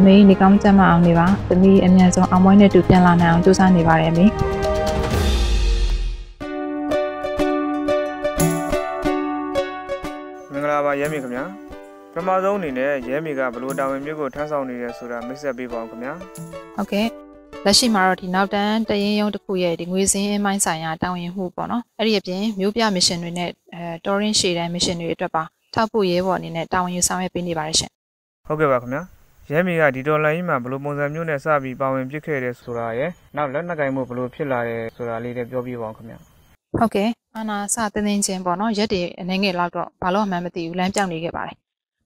အမေနေကောင်းကြမ်းမအောင်နေပါသမီးအမြန်ဆုံးအောင်ပွဲနဲ့တူပြန်လာနိုင်အောင်ကြိုးစားနေပါတယ်အမေမင်္ဂလာပါရဲမေခင်ဗျာပထမဆုံးအနေနဲ့ရဲမေကဘလို့တာဝန်မျိုးကိုထမ်းဆောင်နေရဲဆိုတာမိတ်ဆက်ပေးပါအောင်ခင်ဗျာဟုတ်ကဲ့လက်ရှိမှာတော့ဒီနောက်တန်းတရင်ရုံတစ်ခုရဲ့ဒီငွေစင်းအမိုင်းဆိုင်ရာတာဝန်မှုပေါ့နော်အဲ့ဒီအပြင်မျိုးပြမစ်ရှင်တွေနဲ့အဲတော်ရင်ရှေတန်းမစ်ရှင်တွေအတွက်ပါထောက်ပို့ရဲဘော်အနေနဲ့တာဝန်ယူဆောင်ရွက်ပေးနေပါတယ်ရှင်ဟုတ်ကဲ့ပါခင်ဗျာ ရဲမေကဒီဒေါ်လာကြီးမှာဘလို့ပုံစံမျိုးနဲ့စပြီးပါဝင်ပြစ်ခဲ့တယ်ဆိုတာရယ်နောက်လက်နက်ကင်မှုဘလို့ဖြစ်လာတယ်ဆိုတာလေးလည်းပြောပြပါအောင်ခင်ဗျာဟုတ်ကဲ့အာနာစတင်းတင်းချင်းပေါ့နော်ရက်တွေအနေငယ်လောက်တော့ဘာလို့မှမသိဘူးလမ်းပြောင်းနေခဲ့ပါတယ်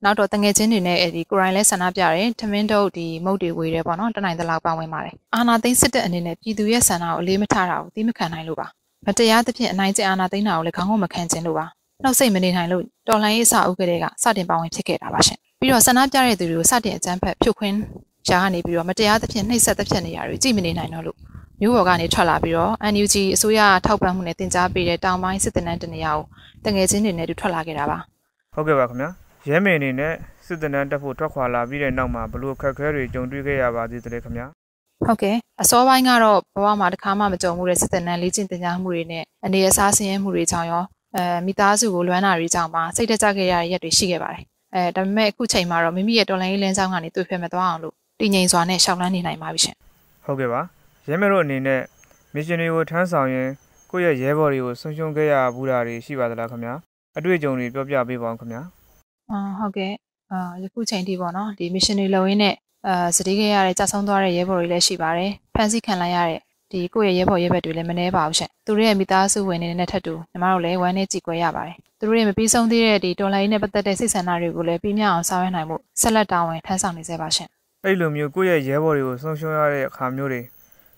နောက်တော့တငယ်ချင်းတွေနဲ့အဲဒီကိုရိုင်းလဲဆန္ဒပြတယ်ထမင်းတို့ဒီမုတ်တွေဝေတယ်ပေါ့နော်တနိုင်တလောက်ပါဝင်ပါတယ်အာနာသိန်းစစ်တပ်အနေနဲ့ပြည်သူရဲ့ဆန္ဒကိုအလေးမထားတာကိုသိမခံနိုင်လို့ပါမတရားသဖြင့်အနိုင်ကျင့်အာနာသိန်းတာကိုလည်းခေါင်းငုံမခံခြင်းလို့ပါ နှုတ်စိတ်မနေနိုင်လို့တော်လိုင်းရေးအစအုပ်ကလေးကစတင်ပါဝင်ဖြစ်ခဲ့တာပါရှင်ပြီးတော့ဆန္ဒပြတဲ့သူတွေကိုစတင်အကြမ်းဖက်ဖြုတ်ခွင်းရှားကနေပြီးတော့မတရားသဖြင့်နှိပ်စက်သဖြင့်နေရာတွေကြည့်မနေနိုင်တော့လို့မြို့ပေါ်ကနေထွက်လာပြီးတော့ NUG အစိုးရထောက်ပံ့မှုနဲ့တင် जा ပေးတဲ့တောင်ပိုင်းစစ်တပ်နန်းတနေရာကိုတငယ်ချင်းတွေနဲ့တူထွက်လာခဲ့တာပါဟုတ်ကဲ့ပါခင်ဗျာရဲမေအနေနဲ့စစ်တနန်းတက်ဖို့ထွက်ခွာလာပြီးတဲ့နောက်မှာဘလို့ခက်ခဲတွေကြုံတွေ့ခဲ့ရပါသေးတယ်ခင်ဗျာဟုတ်ကဲ့အစောပိုင်းကတော့ဘဝမှာတစ်ခါမှမကြုံမှုတဲ့စစ်တပ်နန်းလေ့ကျင့်တင် जा မှုတွေနဲ့အနေအစားဆင်းရဲမှုတွေကြောင့်ရော အဲမိသားစုကိုလွမ်းတာတွေကြောင့်ပါစိတ်တက်ကြခဲ့ရတဲ့ရက်တွေရှိခဲ့ပါတယ်အဲဒါပေမဲ့အခုချိန်မှာတော့မိမိရဲ့တော်လိုင်းရေးလင်းဆောင်ကနေတွေ့ဖက်မသွားအောင်လို့တည်ငြိမ်စွာနဲ့ရှောက်လန်းနေနိုင်ပါပြီရှင်ဟုတ်ကဲ့ပါရဲမေတို့အနေနဲ့မစ်ရှင်တွေကိုထမ်းဆောင်ရင်ကိုယ့်ရဲ့ရဲဘော်တွေကိုဆုံးရှုံးခဲ့ရဘူးတာတွေရှိပါသလားခင်ဗျာအတွေ့အကြုံတွေပြောပြပေးပါအောင်ခင်ဗျာအာဟုတ်ကဲ့အာယခုချိန်ထိပေါ့နော်ဒီ mission တွေလုံရင်းနဲ့အာစတိခဲ့ရတဲ့ကြာဆုံးသွားတဲ့ရဲဘော်တွေလည်းရှိပါတယ်ဖန်ဆီးခံလိုက်ရတဲ့ ဒီကိုယ့်ရဲ့ရဲဘော်ရဲဘက်တွေလည်းမနှဲပါဘူးရှင်သူတို့ရဲ့မိသားစုဝင်တွေနဲ့ထပ်တူညီမတို့လည်းဝမ်းနဲ့ကြည်ကွယ်ရပါတယ်သူတို့ရဲ့မပြီးဆုံးသေးတဲ့ဒီတော်လိုင်းနဲ့ပတ်သက်တဲ့စိတ်ဆန္ဒတွေကိုလည်းပြီးမြောက်အောင်ဆောင်ရွက်နိုင်မှုဆက်လက်တာဝန်ထမ်းဆောင်နေစေပါရှင်အဲ့လိုမျိုးကိုယ့်ရဲ့ရဲဘော်တွေကိုဆုံးရှုံးရတဲ့အခါမျိုးတွေ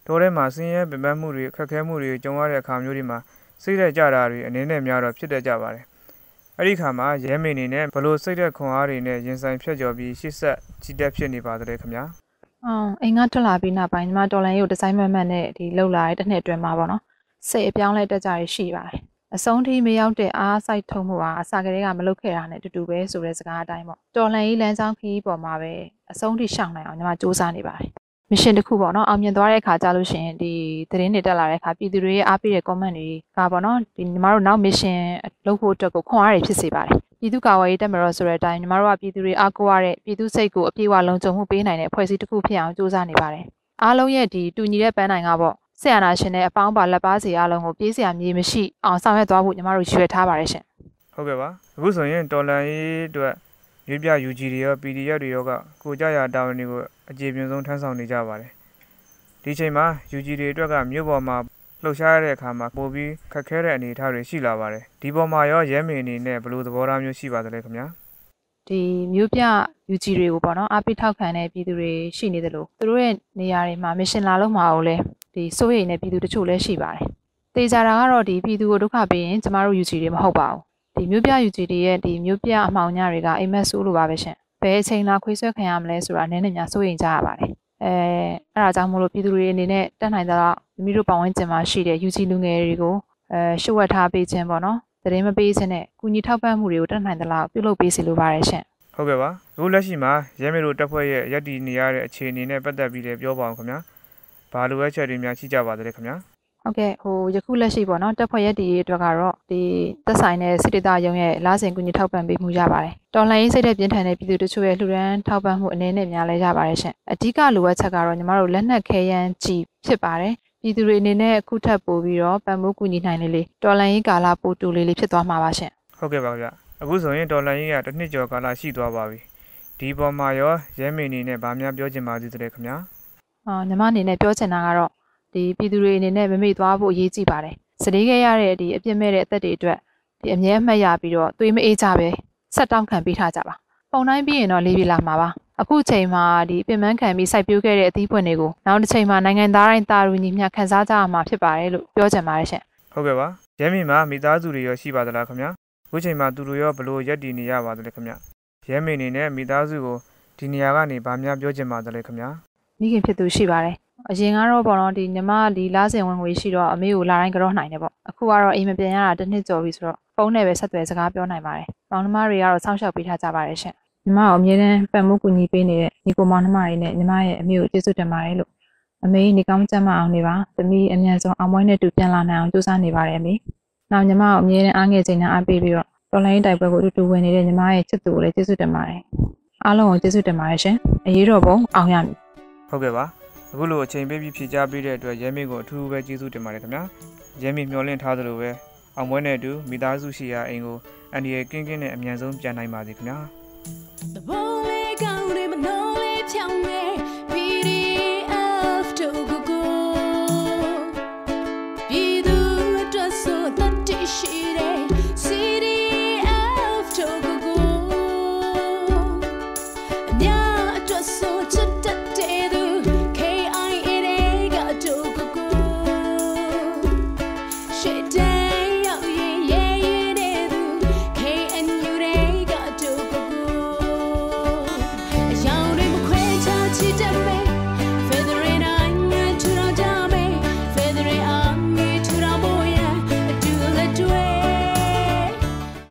တော်ထဲမှာဆင်းရဲပင်ပန်းမှုတွေအခက်အခဲမှုတွေကြုံရတဲ့အခါမျိုးတွေမှာစိတ်သက်ကြတာတွေအနေနဲ့များတော့ဖြစ်တတ်ကြပါတယ်။အဲ့ဒီခါမှာရဲမေအနေနဲ့ဘလို့စိတ်သက်ခွန်အားတွေနဲ့ရင်ဆိုင်ဖြတ်ကျော်ပြီးရှေ့ဆက်ကြည်တက်ဖြစ်နေပါသလဲခင်ဗျာ အောင်အိမ်ကထွက်လာပြီးနောက်ပိုင်းညီမတော်လိုင်းကိုဒီဇိုင်းမတ်မတ်နဲ့ဒီလှုပ်လာတဲ့တစ်နှစ်အတွင်းမှာပေါ့နော်စိတ်အပြောင်းလဲတက်ကြရရှိပါတယ်အဆုံးထိမရောက်တဲ့အားစိုက်ထုံမှုဟာအစာကလေးကမလုပ်ခဲ့တာနဲ့တူတူပဲဆိုတဲ့စကားအတိုင်းပေါ့တော်လှန်ရေးလမ်းကြောင်းခရီးပေါ်မှာပဲအဆုံးထိရှောင်နိုင်အောင်ညီမစူးစမ်းနေပါတယ် မရှင်တစ်ခုပေါ့နော်အောင်မြင်သွားတဲ့အခါကြာလို့ရှိရင်ဒီသတင်းတွေတက်လာတဲ့အခါပြည်သူတွေရဲ့အားပေးတဲ့ comment တွေကပေါ့နော်ဒီညီမတို့နောက် mission လုပ်ဖို့အတွက်ကိုခွန်အားတွေဖြစ်စေပါတယ်ပြည်သူ့ကာဝေးရေးတက်မတော်ဆိုတဲ့အတိုင်းညီမတို့ကပြည်သူတွေအားကိုးရတဲ့ပြည်သူစိတ်ကိုအပြည့်အဝလုံခြုံမှုပေးနိုင်တဲ့ဖွဲ့စည်းတစ်ခုဖြစ်အောင်စူးစမ်းနေပါတယ်အားလုံးရဲ့ဒီတူညီတဲ့ပန်းနိုင်ကပေါ့ဆရာနာရှင်နဲ့အပေါင်းပါလက်ပါစီအားလုံးကိုပြေးစရာမြေမရှိအောင်ဆောင်ရွက်သွားဖို့ညီမတို့ရွေထားပါတယ်ရှင်။ဟုတ်ကဲ့ပါ။အခုဆိုရင်တော်လန်ရေးအတွက် ရွေးပြ UG တွေရော PDF တွေရောကကိုကြရတာဝန်တွေကိုအခြေပြင်းဆုံးထမ်းဆောင်နေကြပါတယ်။ဒီချိန်မှာ UG တွေအတွက်ကမြို့ပေါ်မှာလှုပ်ရှားရတဲ့အခါမှာပိုပြီးခက်ခဲတဲ့အနေအထားတွေရှိလာပါတယ်။ဒီပေါ်မှာရောရဲမေအနေနဲ့ဘလို့သဘောထားမျိုးရှိပါသလဲခင်ဗျာ။ဒီမျိုးပြ UG တွေကိုပေါ့နော်အားပေးထောက်ခံတဲ့ပြည်သူတွေရှိနေတယ်လို့သူတို့ရဲ့နေရာတွေမှာမရှင်လာလို့မှာကိုလည်းဒီစိုးရိမ်တဲ့ပြည်သူတချို့လည်းရှိပါတယ်။တေချာတာကတော့ဒီပြည်သူကိုဒုက္ခပေးရင်ကျမတို့ UG တွေမဟုတ်ပါဘူး။ ဒီမျိုးပြ UG တွေရဲ့ဒီမျိုးပြအမှောင်ညတွေကအိမ်မက်ဆိုးလိုပါပဲရှင်။ဘယ်အချိန်လာခွေးဆွဲခံရမလဲဆိုတာနည်းနည်းများစိုးရိမ်ကြရပါတယ်။အဲအဲ့ဒါကြောင့်မို့လို့ပြည်သူတွေအနေနဲ့တက်နိုင်သလောက်မိမိတို့ပတ်ဝန်းကျင်မှာရှိတဲ့ UG လူငယ်တွေကိုအဲရှုပ်ဝက်ထားပေးခြင်းပေါ့နော်။သတင်းမပေးခြင်းနဲ့ကုညီထောက်ပံ့မှုတွေကိုတက်နိုင်သလောက်ပြုလုပ်ပေးစီလိုပါတယ်ရှင်။ဟုတ်ကဲ့ပါအခုလက်ရှိမှာရဲမေတို့တပ်ဖွဲ့ရဲ့ရက်တီနေရတဲ့အခြေအနေနဲ့ပတ်သက်ပြီးလည်းပြောပါအောင်ခင်ဗျာဘာလိုအပ်ချက်တွေများရှိကြပါသလဲခင်ဗျာ ဟုတ်ကဲ့ဟိုယခုလက်ရှိပေါ့နော်တက်ဖွဲ့ရက်တီအတွက်ကတော့ဒီသက်ဆိုင်တဲ့စစ်တေသရုံးရဲ့လာစဉ်ကူညီထောက်ပံ့ပေးမှုရပါတယ်တော်လှန်ရေးစိတ်တဲ့ပြင်းထန်တဲ့ပြည်သူတချို့ရဲ့လှူဒန်းထောက်ပံ့မှုအနေနဲ့များလဲရပါတယ်ရှင်အဓိကလိုအပ်ချက်ကတော့ညီမတို့လက်နက်ခဲယမ်းကြီးဖြစ်ပါတယ်ပြည်သူတွေအနေနဲ့အခုထပ်ပို့ပြီးတော့ပံ့ပိုးကူညီနိုင်လေလေတော်လှန်ရေးကာလပိုတူလေးလေးဖြစ်သွားမှာပါရှင်ဟုတ်ကဲ့ပါဗျအခုဆိုရင်ဒေါ်လာကြီးကတစ်နှစ်ကျော်ကာလရှိသွားပါပြီဒီပေါ်မှာရောရဲမေအနေနဲ့ဗာများပြောချင်ပါသေးတယ်ခင်ဗျာအာညီမအနေနဲ့ပြောချင်တာကတော့ ဒီပြည်သူတွေအနေနဲ့မမေ့သွားဖို့အရေးကြီးပါတယ်စတေးခဲ့ရတဲ့ဒီအပြစ်မဲ့တဲ့အသက်တွေအတွက်ဒီအမြဲအမှတ်ရပြီးတော့သွေးမအေးကြပဲဆက်တောင်းခံပေးထားကြပါပုံတိုင်းပြီးရင်တော့လေးပြေလာမှာပါအခုချိန်မှာဒီပြင်ပန်းခံပြီးစိုက်ပျိုးခဲ့တဲ့အသီးပွင့်တွေကိုနောက်တစ်ချိန်မှာနိုင်ငံသားတိုင်းတာရူညီမျှခန်းစားကြရမှာဖြစ်ပါတယ်လို့ပြောချင်ပါတယ်ရှင်ဟုတ်ကဲ့ပါရဲမေမှာမိသားစုတွေရောရှိပါသလားခင်ဗျာအခုချိန်မှာသူတို့ရောဘလို့ရက်တီနေရပါသလဲခင်ဗျရဲမေအနေနဲ့မိသားစုကိုဒီနေရာကနေဗာများပြောချင်ပါသလဲခင်ဗျာမိခင်ဖြစ်သူရှိပါတယ် အရင်ကတော့ပေါ့နော်ဒီညီမဒီလားစင်ဝင်ငွေရှိတော့အမေကိုလာတိုင်းကြောနိုင်တယ်ပေါ့အခုကတော့အိမ်မပြန်ရတာတစ်နှစ်ကျော်ပြီဆိုတော့ဖုန်းနဲ့ပဲဆက်သွယ်စကားပြောနိုင်ပါတယ်မောင်နှမတွေကတော့စောင့်ရှောက်ပေးထားကြပါတယ်ရှင်ညီမကိုအမြဲတမ်းပတ်မှုကူညီပေးနေတဲ့ညီကိုမောင်နှမတွေနဲ့ညီမရဲ့အမေကိုကျေးဇူးတင်ပါတယ်လို့အမေနေကောင်းကြမ်းမအောင်နေပါသမီးအမြန်ဆုံးအောင်ပွဲနဲ့တူပြန်လာနိုင်အောင်ကြိုးစားနေပါတယ်အမေနောက်ညီမကိုအမြဲတမ်းအားငယ်ချိန်နဲ့အားပေးပြီးတော့တော်လိုင်းတိုက်ပွဲကိုအတူတူဝင်နေတဲ့ညီမရဲ့ချစ်သူကိုလည်းကျေးဇူးတင်ပါတယ်အားလုံးကိုကျေးဇူးတင်ပါတယ်ရှင်အရေးတော်ပုံအောင်ရမည်ဟုတ်ကဲ့ပါ အခုလိုအချိန်ပေးပြီးဖြည့်ချပေးတဲ့အတွက်ရဲမင်းကိုအထူးပဲကျေးဇူးတင်ပါတယ်ခင်ဗျာရဲမင်းမျှော်လင့်ထားသလိုပဲအောင်ပွဲနဲ့အတူမိသားစုရှိရာအိမ်ကိုအန်ဒီရဲ့ကင်းကင်းနဲ့အမြန်ဆုံးပြန်နိုင်ပါစေခင်ဗျာသဘောလေးကောင်းတယ်မနှောလေးဖြောင်းနေ PDF တို့ကိုကိုပြည်သူအတွက်ဆိုတတ်ရှိတယ်